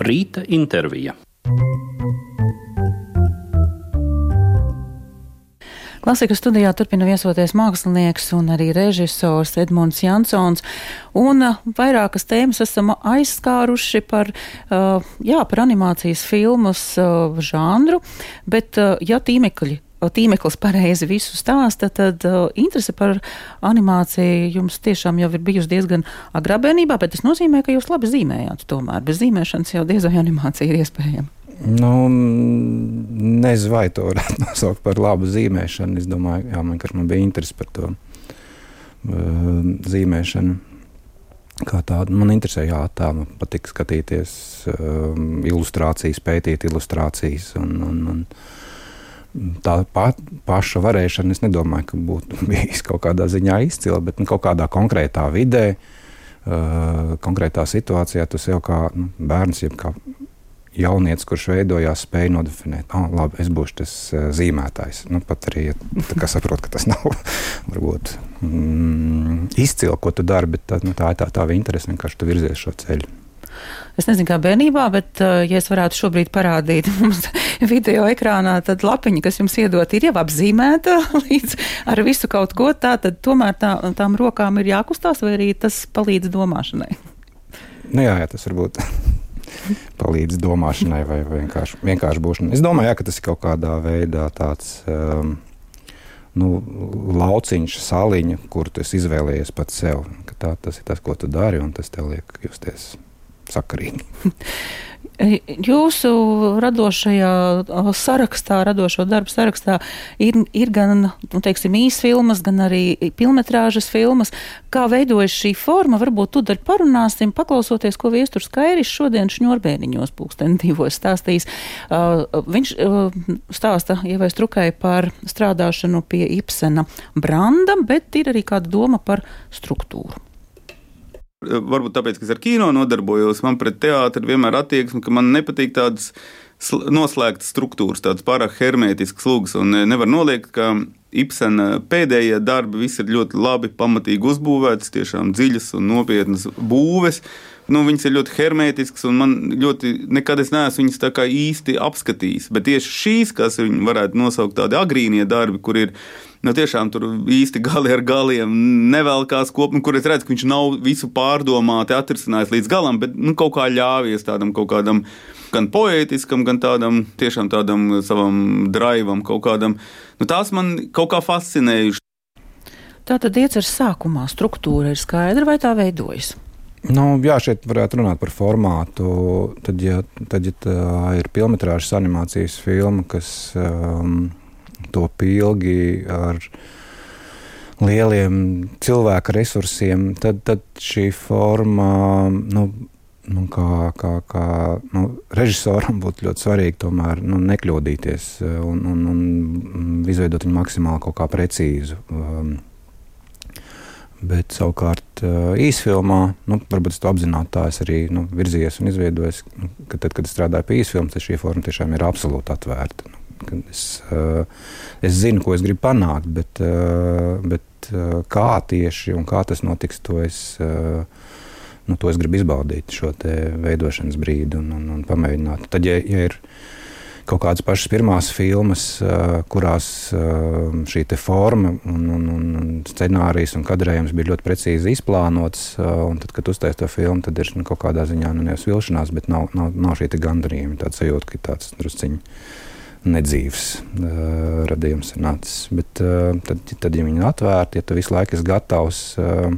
Rīta intervija. Klasikas studijā turpina viesoties mākslinieks un arī režisors Edmunds Jansons. Un uh, vairākas tēmas esam aizskāruši par, uh, jā, par animācijas filmas uh, žanru, bet ja tīmekļi tīmeklis pareizi visu stāsta, tad uh, interese par animāciju jums tiešām jau ir bijusi diezgan agrā bērnībā, bet tas nozīmē, ka jūs labi zīmējāt tomēr. Bez zīmēšanas jau diez vai animācija ir iespējama. Nu, nezinu, vai to varētu nosaukt par labu zīmēšanu. Es domāju, ka man, man bija interese par to uh, zīmēšanu. Kā tādu man interesē, jā, tā man patīk skatīties uh, ilustrācijas, pētīt ilustrācijas. Un, un, un tā pa, paša varēšana, es nedomāju, ka būtu bijis kaut kādā ziņā izcila, bet nu, kaut kādā konkrētā vidē, uh, konkrētā situācijā tu sev kā nu, bērns, jeb kā jaunietis, kurš veidojās, spēja nodefinēt, oh, labi, es būšu tas uh, zīmētājs. Nu, pat arī ja saprotu, ka tas nav varbūt mm, izcili, ko tu dari, bet tā, nu, tā ir tā tā interese, vienkārši tu virzies šo ceļu. Es nezinu, kā bērnībā, bet, uh, ja es varētu šobrīd parādīt mums video ekrānā, tad lapiņa, kas jums iedot, ir jau apzīmēta līdz ar visu kaut ko tā, tad tomēr tā, tām rokām ir jākustās, vai arī tas palīdz domāšanai? Nu jā, jā, tas varbūt palīdz domāšanai vai vienkārši, vienkārši būšanai. Es domāju, jā, ka tas ir kaut kādā veidā tāds. Um, nu, lauciņš, sāliņa, kur tu izvēlējies pats sev. Tā, tas ir tas, ko tu dari, un tas tev liek justies sakarīgi. Jūsu radošajā sarakstā, radošo darbu sarakstā ir, ir gan nu, teiksim, īsfilmas, gan arī filmas filmas. Kā veidojas šī forma? Varbūt tu daļai parunāsim, paklausoties, ko Viesturs Kairis šodien šņurbēniņos pulksteni divos stāstīs. Uh, viņš uh, stāsta ievais trukai par strādāšanu pie Ibsena branda, bet ir arī kāda doma par struktūru. Varbūt tāpēc, ka es ar kino nodarbojos, man pret teātri vienmēr attieksme, ka man nepatīk tādas noslēgtas struktūras, tādas pārāk hermētiskas lūgas. Un e, nevar noliegt, ka Ibsena pēdējie darbi visi ir ļoti labi, pamatīgi uzbūvētas, tiešām dziļas un nopietnas būves. Nu, viņas ir ļoti hermētiskas, un man ļoti nekad es neesmu viņas tā kā īsti apskatījis. Bet tieši šīs, kas viņu varētu nosaukt tādi agrīnie darbi, kur ir nu, tiešām tur īsti gali ar galiem nevelkās kopā, nu, kur es redzu, ka viņš nav visu pārdomāti atrisinājis līdz galam, bet nu, kaut kā ļāvies tādam kaut kādam gan poētiskam, gan tādam tiešām tādam savam draivam kaut kādam. Nu, tās man kaut kā fascinējuši. Tā tad ieceras sākumā struktūra ir skaidra vai tā veidojas? Nu, jā, šeit varētu runāt par formātu. Tad, ja, tad, ja tā ir filmas animācijas filma, kas um, top ilgi ar lieliem cilvēku resursiem, tad, tad šī forma. Nu, nu, kā, kā, kā nu, režisoram būtu ļoti svarīgi tomēr nu, nekļūdīties un, un, un izveidot viņu maksimāli kaut kā precīzu. Um, bet savukārt uh, īsfilmā, nu, varbūt es to apzināti tā es arī nu, virzījos un izveidojos, nu, ka tad, kad es strādāju pie īsfilmas, tad šī forma tiešām ir absolūti atvērta. Nu, Es, eh, es zinu, ko es gribu panākt, bet, eh, bet eh, kā tieši un kā tas notiks, to es, nu, to es gribu izbaudīt šo veidošanas brīdi un, un, un pamēģināt. Tad, ja, ja ir kaut kādas pašas pirmās filmas, kurās šī forma un, un, un scenārijs un kadrējums bija ļoti precīzi izplānots. Tad, kad uztaisīja to filmu, tad ir nu, kaut kādā ziņā nu, nevis vilšanās, bet nav, nav, nav šī gandarījuma. Tāds sajūta, ka tāds drusciņš nedzīvs uh, radījums ir nācis. Bet uh, tad, tad, ja viņi ir atvērti, ja tu visu laiku esi gatavs, uh,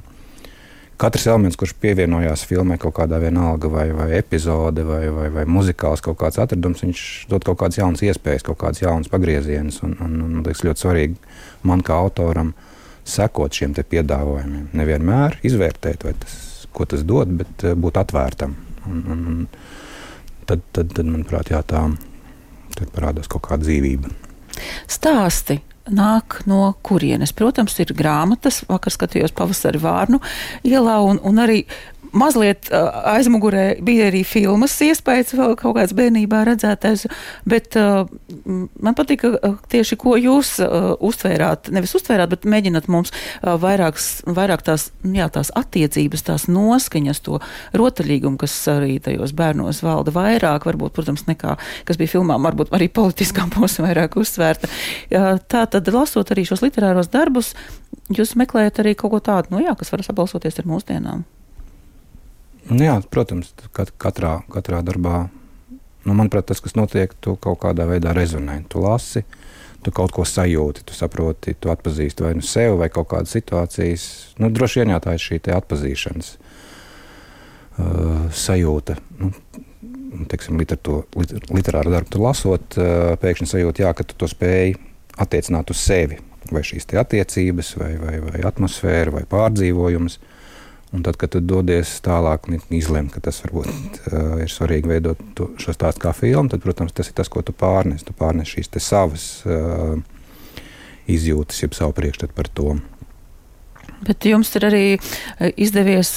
katrs elements, kurš pievienojās filmai, kaut kādā vienalga vai, vai epizode vai, vai, vai muzikāls kaut kāds atradums, viņš dod kaut kādas jaunas iespējas, kaut kādas jaunas pagriezienus. Un, un, un, un tas ļoti svarīgi man kā autoram sekot šiem piedāvājumiem. Nevienmēr izvērtēt, tas, ko tas dod, bet būt atvērtam. Un, un, un tad, tad, tad, manuprāt, jā, tā parādās kaut kāda dzīvība. Stāsti nāk no kurienes. Protams, ir grāmatas, vakar skatījos pavasari Vārnu ielā, un, un arī mazliet uh, aizmugurē bija arī filmas iespējas, vēl kaut kāds bērnībā redzētais, bet uh, man patika uh, tieši, ko jūs uh, uztvērāt, nevis uztvērāt, bet mēģināt mums uh, vairāks, vairāk tās, jā, tās attiecības, tās noskaņas, to rotaļīgumu, kas arī tajos bērnos valda vairāk, varbūt, protams, nekā, kas bija filmām, varbūt arī politiskā posma vairāk uzsvērta. Uh, tā tad, lasot arī šos literāros darbus, jūs meklējat arī kaut ko tādu, nu jā, kas var sabalsoties ar mūsdienām. Nu, jā, protams, kat, katrā, katrā darbā, nu, manuprāt, tas, kas notiek, tu kaut kādā veidā rezonē. Tu lasi, tu kaut ko sajūti, tu saproti, tu atpazīsti vai nu sevi, vai kaut kādas situācijas. Nu, droši vien tā ir šī atpazīšanas uh, sajūta. Nu, teiksim, literatūra, liter, literāru darbu lasot, uh, pēkšņi sajūta, jā, ka tu to spēj attiecināt uz sevi. Vai šīs attiecības, vai, vai, vai atmosfēra, vai pārdzīvojums. Uh, Un tad, kad tu dodies tālāk, izlemt, ka tas varbūt uh, ir svarīgi veidot to, šo stāstu kā filmu, tad, protams, tas ir tas, ko tu pārnes. Tu pārnes šīs savas uh, izjūtas, jeb savu priekšstatu par to. Bet jums ir arī eh, izdevies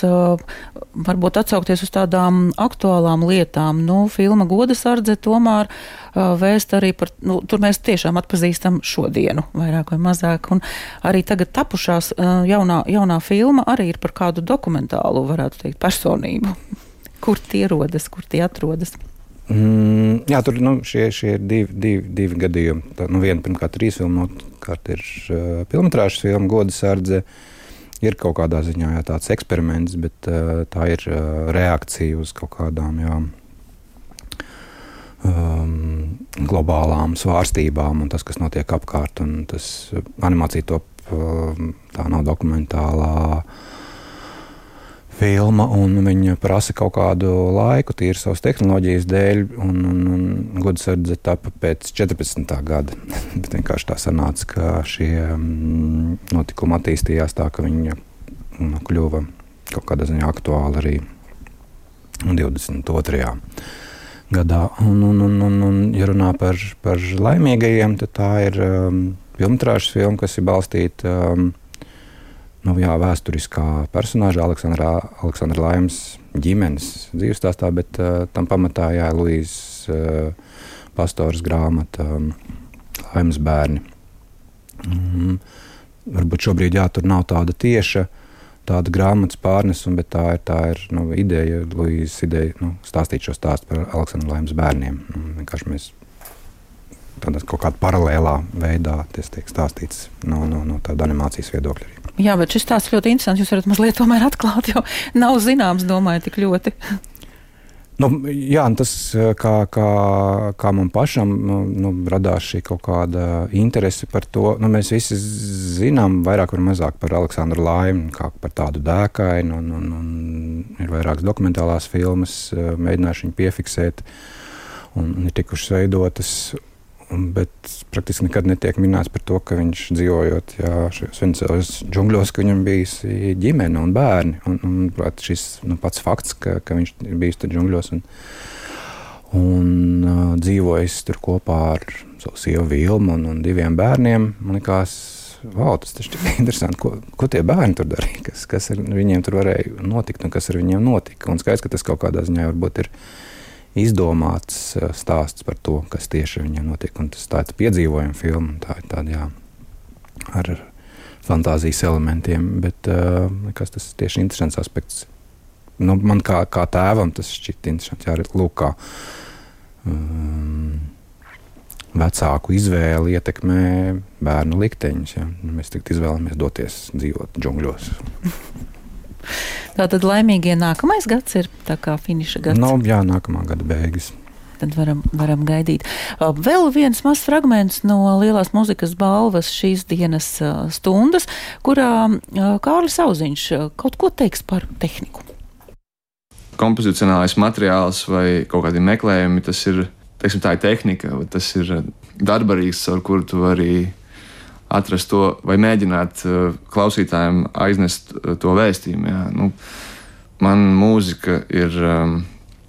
varbūt atsaukties uz tādām aktuālām lietām. Nu, filma Goda sardze tomēr vēst arī par, nu, tur mēs tiešām atpazīstam šodienu, vairāk vai mazāk. Un arī tagad tapušās jaunā, jaunā filma arī ir par kādu dokumentālu, varētu teikt, personību. Kur tie rodas, kur tie atrodas? Mm, jā, tur nu, šie, šie ir divi, divi, divi gadījumi. Tā, nu, viena, pirmkārt, ir īsfilma, otrkārt ir uh, filmas filma Goda sardze. Uh, ir kaut kādā ziņā jā, tāds eksperiments, bet uh, tā ir uh, reakcija uz kaut kādām jā, um, globālām svārstībām un tas, kas notiek apkārt. Tas animācija top, uh, tā nav dokumentālā filma, un viņa prasa kaut kādu laiku, tīri savas tehnoloģijas dēļ, un, un, un Gudsardze tapa pēc 14. gada. Bet vienkārši tā sanāca, ka šie mm, notikumi attīstījās tā, ka viņa nu, kļuva kaut kādā ziņā aktuāla arī 22. gadā. Un, un, un, un, un ja runā par, par laimīgajiem, tad tā ir um, filmas filma, kas ir balstīta um, nu, jā, vēsturiskā personāža Aleksandra, Aleksandra Laimas ģimenes dzīves stāstā, bet uh, tam pamatā jā, Luīzes uh, pastors grāmata um, Laimas bērni. Um, varbūt šobrīd jā, tur nav tāda tieša tāda grāmatas pārnesuma, bet tā ir, tā ir nu, ideja, Luīzes ideja nu, stāstīt šo stāstu par Aleksandra Laimas bērniem. Nu, vienkārši mēs tādā kaut kādā paralēlā veidā tas tiek stāstīts no, no, no tāda animācijas viedokļa. Arī. Jā, bet šis stāsts ļoti interesants. Jūs varat mazliet tomēr atklāt, jo nav zināms, domāju, tik ļoti. Nu, jā, tas kā, kā, kā man pašam nu, nu, radās šī kaut kāda interese par to. Nu, mēs visi zinām vairāk vai mazāk par Aleksandru Laimu, kā par tādu dēkainu, un, un, un ir vairākas dokumentālās filmas, mēģinājuši viņu piefiksēt, un, un ir tikušas veidotas. Bet praktiski nekad netiek minēts par to, ka viņš dzīvojot šajos Venecijas džungļos, ka viņam bija ģimene un bērni. Un, un, prāt, šis nu, pats fakts, ka, ka viņš ir bijis tur džungļos un, un uh, dzīvojis tur kopā ar savu sievu Vilmu un, un diviem bērniem, man liekas, wow, tas ir interesanti, ko, ko tie bērni tur darīja, kas, kas ar viņiem tur varēja notikt un kas ar viņiem notika. Un skaidrs, ka tas kaut kādā ziņā varbūt ir izdomāts eh, stāsts par to, kas tieši viņam notiek. Un tas tāds piedzīvojums filma, tā ir tāda, jā, ar fantāzijas elementiem, bet uh, kas tas tieši interesants aspekts. Nu, man kā, kā tēvam tas šķiet interesanti, jā, lūk, kā um, vecāku izvēle ietekmē bērnu likteņus. Ja. Mēs tagad izvēlamies doties dzīvot džungļos. Tātad laimīgie nākamais gads ir tā kā finiša gads. No, nu, jā, nākamā gada beigas. Tad varam, varam gaidīt. Vēl viens mazs fragments no lielās muzikas balvas šīs dienas stundas, kurā Kārlis Auziņš kaut ko teiks par tehniku. Kompozicionālais materiāls vai kaut kādi meklējumi, tas ir, teiksim, tā ir tehnika, tas ir darbarīgs, ar kuru tu vari atrast to vai mēģināt uh, klausītājiem aiznest uh, to vēstījumu. Jā. Nu, man mūzika ir. Um,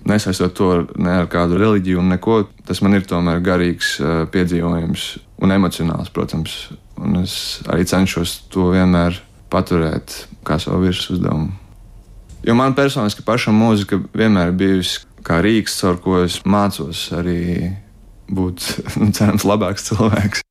Nesaistot to ne ar kādu reliģiju un neko, tas man ir tomēr garīgs uh, piedzīvojums un emocionāls, protams. un es arī cenšos to vienmēr paturēt kā savu virsuzdevumu. Jo man personiski pašam mūzika vienmēr bijusi kā rīks, caur ko es mācos arī būt, nu, cerams, labāks cilvēks.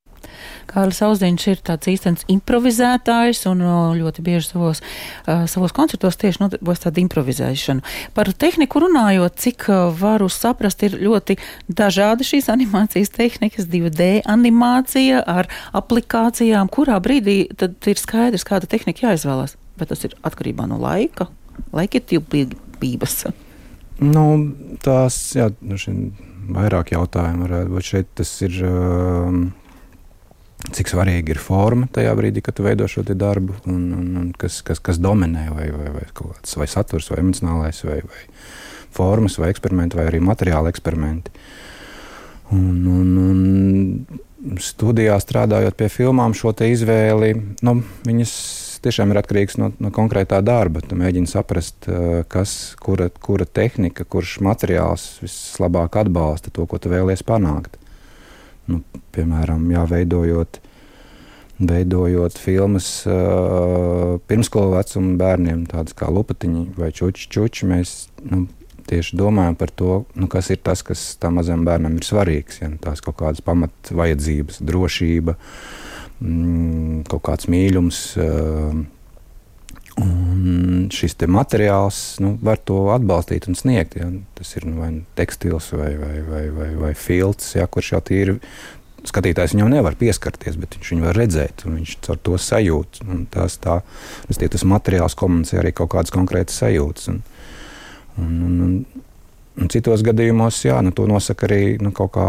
Kārlis Auziņš ir tāds īstenis improvizētājs un ļoti bieži savos, savos koncertos tieši nodarbojas tādu improvizēšanu. Par tehniku runājot, cik varu saprast, ir ļoti dažādi šīs animācijas tehnikas, 2D animācija ar aplikācijām, kurā brīdī tad ir skaidrs, kāda tehnika jāizvēlas. Bet tas ir atkarībā no laika, laika tilpības. Nu, tās, jā, nu vairāk jautājumu varētu būt šeit. Tas ir. Uh, cik svarīga ir forma tajā brīdī, kad tu veido šo darbu, un, un, un kas, kas, kas dominē, vai, vai, vai, kāds, vai saturs, vai emocionālais, vai, vai formas, vai eksperimenti, vai arī materiāla eksperimenti. Un, un, un studijā strādājot pie filmām, šo izvēli, nu, viņas tiešām ir atkarīgs no, no konkrētā darba. Tu mēģini saprast, eh, kas, kura, kura tehnika, kurš materiāls vislabāk atbalsta to, ko tu vēlies panākt nu, piemēram, jā, veidojot, veidojot filmas uh, pirmskolu vecuma bērniem, tādas kā lupatiņi vai čuči, čuči, mēs nu, tieši domājam par to, nu, kas ir tas, kas tam mazam bērnam ir svarīgs. Ja, tās kaut kādas pamat vajadzības, drošība, mm, kaut kāds mīlums. Uh, Un šis materiāls nu, var to atbalstīt un sniegt. Ja. Tas ir nu, vai nu tekstils vai, vai, vai, vai, vai filts, ja, kurš jau ir. Skatītājs viņam nevar pieskarties, bet viņš viņu var redzēt, un viņš ar to sajūt. Tas, tā, tas, tie, tas materiāls komunicē arī kaut kādas konkrētas sajūtas. Un, un, un, un, un citos gadījumos, jā, nu, to nosaka arī nu, kaut kā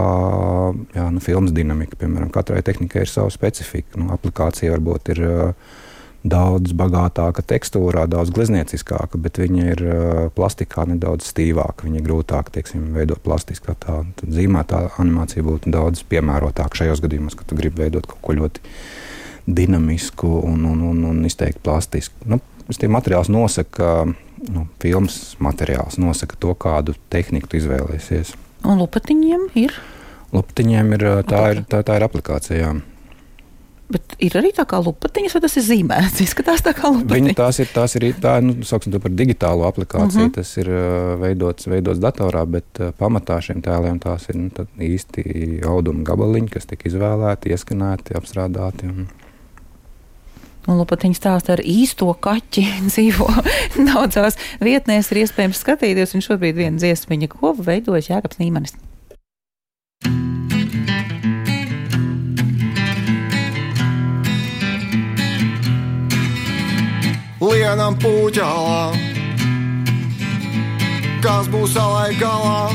jā, nu, filmas dinamika. Piemēram, katrai tehnikai ir sava specifika. Nu, aplikācija varbūt ir. Uh, daudz bagātāka tekstūrā, daudz gleznieciskāka, bet viņa ir uh, plastikā nedaudz stīvāka. Viņa ir grūtāk teiksim, veidot plastiskā. Tā zīmētā animācija būtu daudz piemērotāka šajos gadījumos, kad tu gribi veidot kaut ko ļoti dinamisku un, un, un, un izteikti plastisku. Nu, tas materiāls nosaka, nu, filmas materiāls nosaka to, kādu tehniku izvēlēsies. Un lupatiņiem ir? Lupatiņiem ir tā, ir, tā, tā ir aplikācija. Bet ir arī tā kā lupatiņas, vai tas ir zīmēts? Izskatās tā kā lupatiņas. Viņa tās ir, tās ir tā, nu, sauksim to par digitālo aplikāciju. Uh mhm. -huh. Tas ir veidots, veidots datorā, bet pamatā šiem tēliem tās ir nu, īsti auduma gabaliņi, kas tika izvēlēti, ieskanēti, apstrādāti. Un... Un Lupatiņš stāsta ar īsto kaķi, dzīvo daudzās vietnēs, ir iespējams skatīties, un šobrīd viena dziesmiņa, ko veidojas Jēkabs Nīmanis. Lienam puķālā. Kas būs alai galā?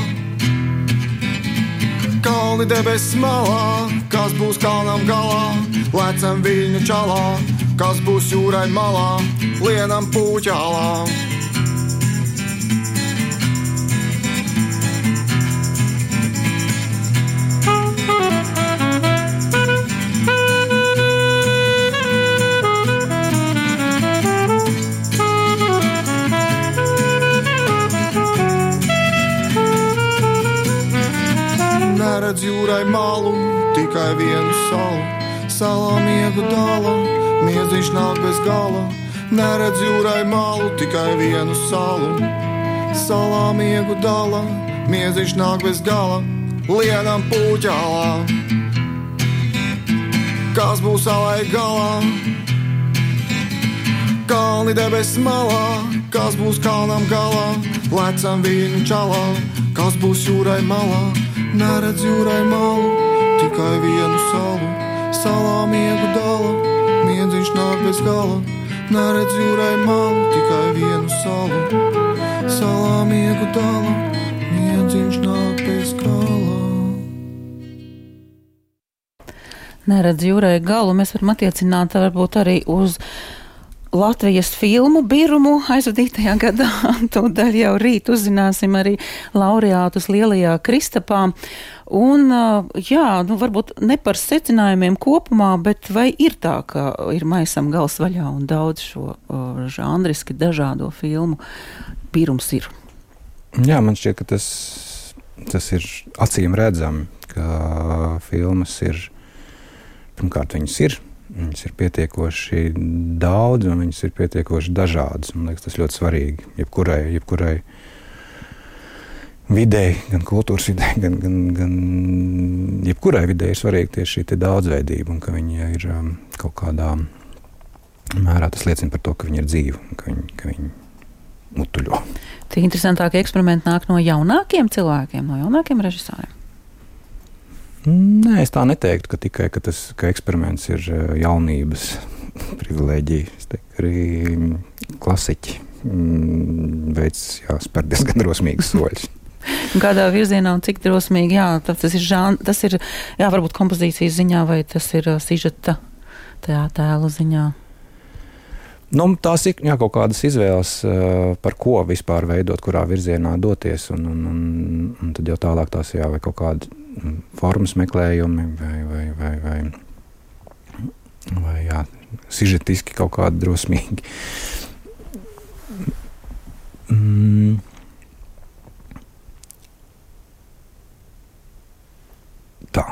Kalni debesis malā, kas būs kalnam galā, lecam viļņu čalā, kas būs jūrai malā, lienam puķālā. Jūrai malu, tikai vienu salu. Salā miegu dala, miedziņš nāk bez gala. Neredz jūrai malu, tikai vienu salu. Salā miegu dala, miedziņš nāk bez gala. Lienam puķālā, kas būs alai galā? Kalni debesis malā, kas būs kalnam galā, lecam viņu čalā, kas būs jūrai malā neredz jūrai malu, tikai vienu salu. Salā miegu dala, miedziņš nāk bez gala. Neredz jūrai malu, tikai vienu salu. Salā miegu dala, miedziņš nāk bez gala. Neredz jūrai galu, mēs varam attiecināt varbūt arī uz Latvijas filmu birumu aizvadītajā gadā. Tūdaļ jau rīt uzzināsim arī laureātus Lielajā Kristapā. Un, jā, nu varbūt ne par secinājumiem kopumā, bet vai ir tā, ka ir maisam gals vaļā un daudz šo žanriski dažādo filmu birums ir? Jā, man šķiet, ka tas, tas ir acīm redzami, ka filmas ir, pirmkārt, viņas ir Viņas ir pietiekoši daudz, un viņas ir pietiekoši dažādas. Man liekas, tas ļoti svarīgi. Jebkurai, jebkurai videi, gan kultūras videi, gan, gan, gan jebkurai videi ir svarīga tieši šī daudzveidība, un ka viņa ir um, kaut kādā mērā tas liecina par to, ka viņi ir dzīvi, ka viņi, ka viņi mutuļo. Tie interesantākie eksperimenti nāk no jaunākiem cilvēkiem, no jaunākiem režisoriem. Nē, es tā neteiktu, ka tikai ka tas ka eksperiments ir eh, jaunības privilēģija. Es teiktu, arī klasiķi mm, veids jāspēr diezgan drosmīgus soļus. Kādā virzienā un cik drosmīgi, jā, tas ir, žān, tas ir jā, varbūt kompozīcijas ziņā vai tas ir uh, sižeta tēlu ziņā. Nu, tās ir jā, kaut kādas izvēles, par ko vispār veidot, kurā virzienā doties. Un, un, un, un tad jau tālāk tās jā, vai kaut kādi formas meklējumi, vai, vai, vai, vai, vai jā, sižetiski kaut kādi drosmīgi. Mm. Tā.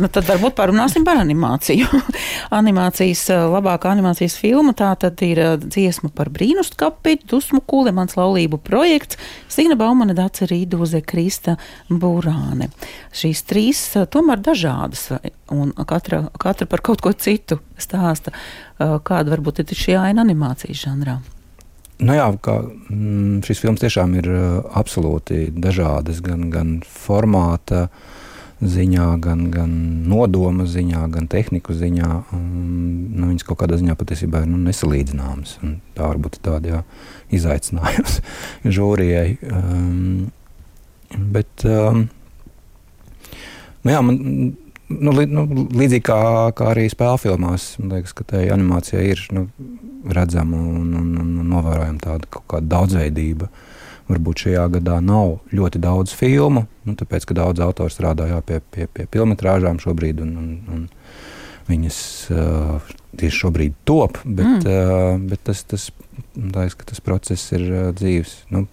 Nu, tad varbūt parunāsim par animāciju. animācijas, eh, labākā animācijas filma tā tad ir eh, dziesma par brīnustkapi, dusmu kūli, mans laulību projekts, Sīna Baumane, Dace Rīdūze, Krista Būrāne. Šīs trīs eh, tomēr dažādas, un katra, katra par kaut ko citu stāsta. Kāda varbūt ir šī aina animācijas žanrā? Nu jā, kā, mm, šis filmas tiešām ir absolūti dažādas, gan, gan formāta, uh, ziņā, gan, gan nodoma ziņā, gan tehniku ziņā. Un, nu, viņas kaut kādā ziņā patiesībā ir nu, nesalīdzināmas. Tā varbūt ir tāda izaicinājums žūrijai. Um, bet, um, nu, jā, man, nu, li, nu, līdzīgi kā, kā arī spēļu filmās, man liekas, ka tai animācijai ir nu, redzama un, un, un novērojama tāda kaut kāda daudzveidība. Uh, Varbūt šajā gadā nav ļoti daudz filmu, nu, tāpēc ka daudz autors strādā jā, pie, pie, pie filmas šobrīd. Un, un, un viņas uh, tieši šobrīd top, bet, mm. uh, bet tas, tas, tās, tas process ir uh, dzīves. Nu,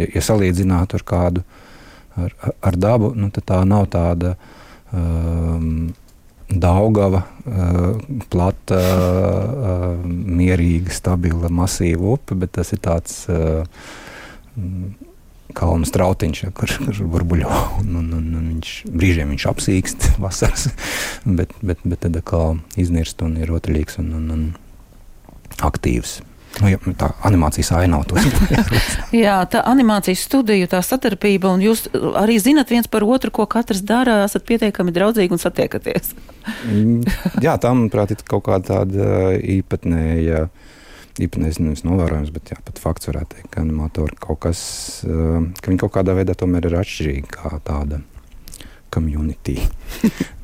ja, ja salīdzinātu ar kādu ar, ar dabu, nu, tad tā nav tāda. Um, Daugava, uh, plata, uh, mierīga, stabila, masīva upe, bet tas ir tāds uh, kalnu strautiņš, ja, kurš kur burbuļo. Un, un, un, un viņš, brīžiem viņš apsīkst vasaras, bet, bet, bet tad atkal iznirst un ir rotaļīgs un, un, un aktīvs. Nu, ja, tā animācijas aina to Jā, tā animācijas studija, tā sadarbība, un jūs arī zinat viens par otru, ko katrs dara, esat pietiekami draudzīgi un satiekaties. Jā, tā, manuprāt, ir kaut kāda tāda īpatnēja. Uh, īpatnējs nevis novērojams, bet jā, pat fakts varētu teikt, ka animatori kaut kas, eh, ka viņi kaut kādā veidā tomēr ir atšķirīgi kā tāda community.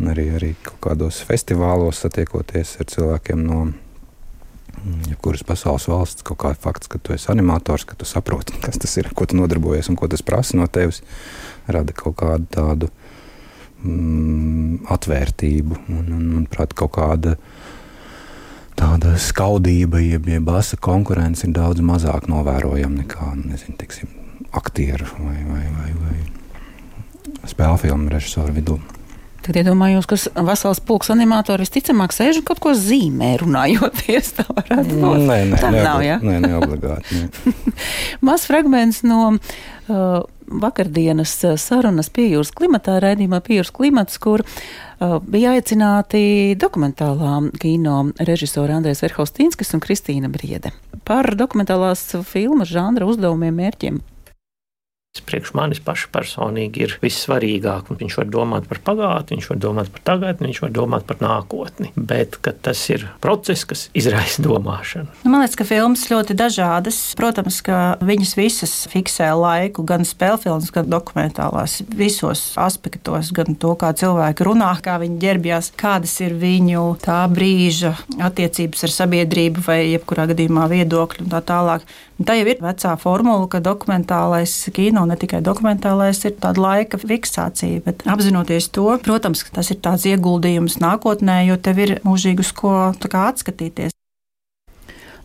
Un arī, arī kaut kādos festivālos satiekoties ar cilvēkiem no mm, jebkuras pasaules valsts, kaut kāds fakts, ka tu esi animators, ka tu saproti, kas tas ir, ko tu nodarbojies un ko tas prasa no tevis, rada kaut kādu tādu mm, atvērtību un, un, manuprāt, kaut kāda tāda skaudība, jeb, jeb asa konkurence ir daudz mazāk novērojama nekā nezinu, tiksim, aktieru vai, vai, vai, vai spēļu filmu režisoru vidū. Tad iedomājos, ka vesels pulks animatori visticamāk sēž un kaut ko zīmē, runājoties. Tā varētu būt. Nē, nē, tā nav. Jā? Nē, neobligāti. Mazs fragments no uh, vakardienas uh, sarunas pie jūras klimatā, raidījumā pie jūras klimats, kur uh, bija aicināti dokumentālā kino režisori Andrēs Verhaustīnskis un Kristīna Briede par dokumentālās filmas žanra uzdevumiem mērķiem priekš manis paša personīgi ir vissvarīgāk. Viņš var domāt par pagātni, viņš var domāt par tagadni, viņš var domāt par nākotni. Bet tas ir process, kas izraisa domāšanu. Nu, man liekas, ka filmas ļoti dažādas. Protams, ka viņas visas fiksē laiku, gan spēļu filmas, gan dokumentālās, visos aspektos, gan to, kā cilvēki runā, kā viņi ģērbjās, kādas ir viņu tā brīža attiecības ar sabiedrību vai jebkurā gadījumā viedokļi un tā tālāk. Tā jau ir vecā formula, ka dokumentālais kino, ne tikai dokumentālais, ir tāda laika fiksācija. Bet apzinoties to, protams, tas ir tāds ieguldījums nākotnē, jo tev ir mūžīgi uz ko atskatīties.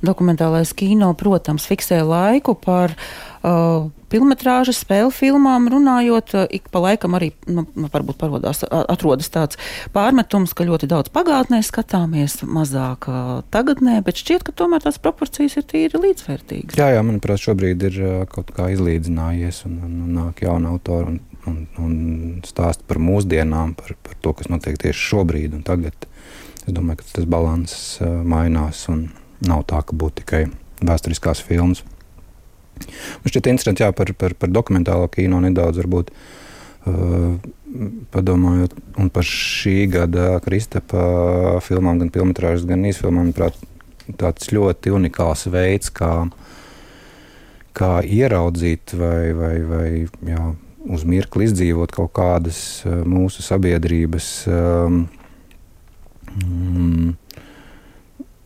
Dokumentālais kino, protams, fiksē laiku par uh, filmas, spēļu filmām runājot, ik pa laikam arī nu, nu varbūt parodās, atrodas tāds pārmetums, ka ļoti daudz pagātnē skatāmies, mazāk tagadnē, bet šķiet, ka tomēr tās proporcijas ir tīri līdzvērtīgas. Jā, jā, manuprāt, šobrīd ir kaut kā izlīdzinājies un, un, un nāk jauna autora un, un, un stāsta par mūsdienām, par, par to, kas notiek tieši šobrīd un tagad. Es domāju, ka tas balanss mainās un nav tā, ka būtu tikai vēsturiskās filmas. Man šķiet interesanti jā, par, par, par dokumentālo kino nedaudz varbūt. Uh, padomājot par šī gada Kristapa filmām, gan filmas, gan īsfilmām, manuprāt, tāds ļoti unikāls veids, kā, kā ieraudzīt vai, vai, vai jā, uz mirkli izdzīvot kaut kādas mūsu sabiedrības um, mm,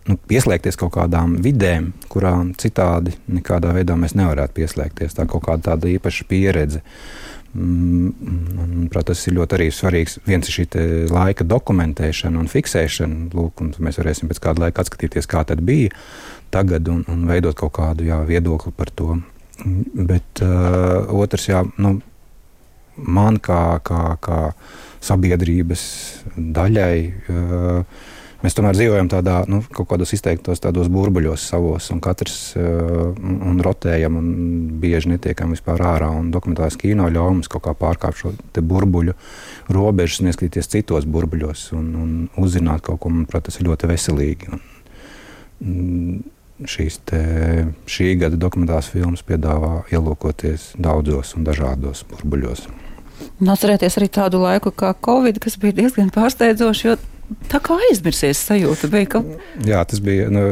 nu, pieslēgties kaut kādām vidēm, kurām citādi nekādā veidā mēs nevarētu pieslēgties. Tā kaut kāda tāda īpaša pieredze. Manuprāt, tas ir ļoti arī svarīgs. Viens ir šī laika dokumentēšana un fiksēšana. Lūk, un mēs varēsim pēc kāda laika atskatīties, kā tas bija tagad, un, un veidot kaut kādu jā, viedokli par to. Bet uh, otrs, jā, nu, man kā, kā, kā sabiedrības daļai. Uh, mēs tomēr dzīvojam tādā, nu, kaut kādos izteiktos tādos burbuļos savos, un katrs uh, un rotējam, un bieži netiekam vispār ārā. Un dokumentālais kino ļauj mums kaut kā pārkāpt šo burbuļu robežas un ieskatīties citos burbuļos un, un uzzināt kaut ko, manuprāt, tas ir ļoti veselīgi. Un, mm, šīs te, šī gada dokumentālās filmas piedāvā ielūkoties daudzos un dažādos burbuļos. Un atcerieties arī tādu laiku kā Covid, kas bija diezgan pārsteidzoši, jo tā kā aizmirsies sajūta. Ka... Jā, tas bija nu,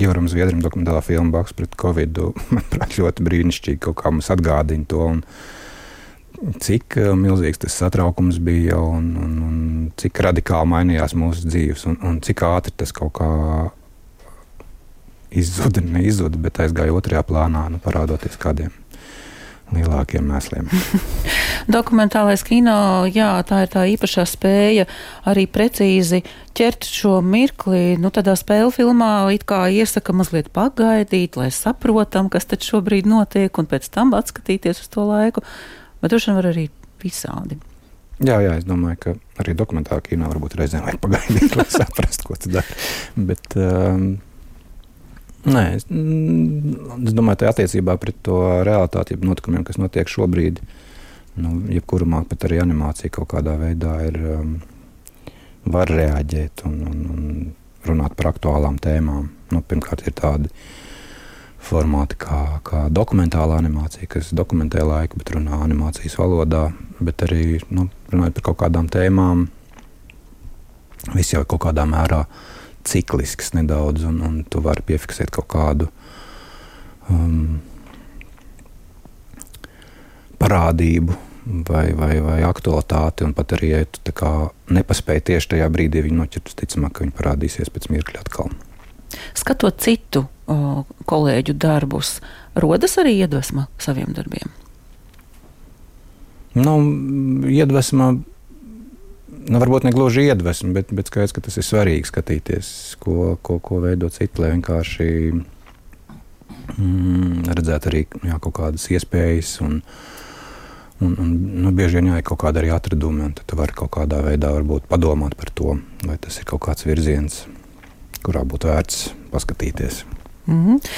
Joram Zviedrim dokumentālā filma Baks pret Covid. Manuprāt, ļoti brīnišķīgi kaut kā mums atgādina to. Un, cik uh, milzīgs tas satraukums bija un, un, un cik radikāli mainījās mūsu dzīves un, un cik ātri tas kaut kā izzuda, neizzuda, bet aizgāja otrajā plānā, nu, parādoties kādiem lielākiem mēsliem. Dokumentālais kino, jā, tā ir tā īpašā spēja arī precīzi ķert šo mirkli. Nu, tādā spēļu filmā it kā iesaka mazliet pagaidīt, lai saprotam, kas tad šobrīd notiek, un pēc tam atskatīties uz to laiku. Bet droši vien var arī visādi. Jā, jā, es domāju, ka arī dokumentālā kino varbūt reizēm vajag pagaidīt, lai saprastu, ko tas dara. Bet, um, Nē, es, mm, es domāju, ka attiecībā pret to realitāti, notikumiem, kas notiek šobrīd, nu, jebkuru mākslu, pat arī animācija kaut kādā veidā ir, um, var reaģēt un, un, un runāt par aktuālām tēmām. Nu, pirmkārt, ir tādi formāti kā, kā dokumentāla animācija, kas dokumentē laiku, bet runā animācijas valodā, bet arī nu, runājot par kaut kādām tēmām, viss jau kaut kādā mērā ir ciklisks nedaudz, un, un tu vari piefiksēt kaut kādu um, parādību vai, vai, vai aktualitāti, un pat arī, ja tu nepaspēji tieši tajā brīdī viņu noķert, ticamāk, ka viņi parādīsies pēc mirkļa atkal. Skatot citu o, kolēģu darbus, rodas arī iedvesma saviem darbiem. Nu, iedvesma nu, varbūt ne gluži iedvesmu, bet, bet skaidrs, ka tas ir svarīgi skatīties, ko, ko, ko veido citi, lai vienkārši mm, redzētu arī jā, kaut kādas iespējas. Un, un, un, nu, bieži vien jā, ir kaut kāda arī atradumi, un tu vari kaut kādā veidā padomāt par to, vai tas ir kaut kāds virziens, kurā būtu vērts paskatīties. Mm -hmm.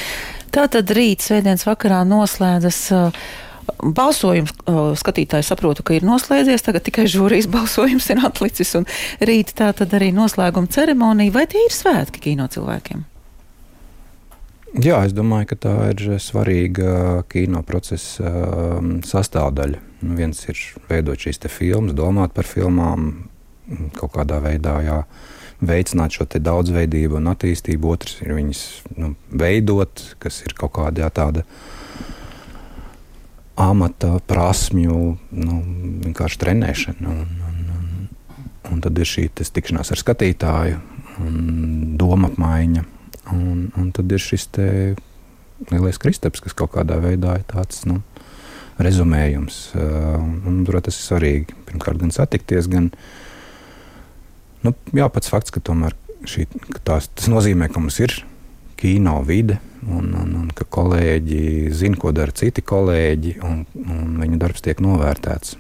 Tā tad rīt, svētdienas vakarā noslēdzas uh, Balsojums skatītāji saprotu, ka ir noslēdzies, tagad tikai žūrijas balsojums ir atlicis, un rīt tā tad arī noslēguma ceremonija. Vai tie ir svētki kino cilvēkiem? Jā, es domāju, ka tā ir svarīga kino procesa um, sastāvdaļa. Nu, viens ir veidot šīs filmas, domāt par filmām, kaut kādā veidā jā, veicināt šo daudzveidību un attīstību. Otrs ir viņas nu, veidot, kas ir kaut kāda jā, tāda amata prasmju nu, vienkārši trenēšana. Un, un, un, un tad ir šī tikšanās ar skatītāju, doma apmaiņa. Un, un tad ir šis lielais kristaps, kas kaut kādā veidā ir tāds nu, rezumējums. Un, un, tas ir svarīgi. Pirmkārt, gan satikties, gan nu, jā, pats fakts, ka tomēr šī, ka tās, tas nozīmē, ka mums ir kino vide, un, un, un ka kolēģi zina, ko dara citi kolēģi, un, un viņu darbs tiek novērtēts.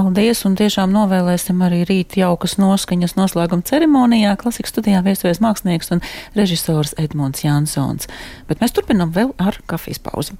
Paldies, un tiešām novēlēsim arī rīt jaukas noskaņas noslēguma ceremonijā. Klasikas studijā viesojas mākslinieks un režisors Edmunds Jansons. Bet mēs turpinām vēl ar kafijas pauzi.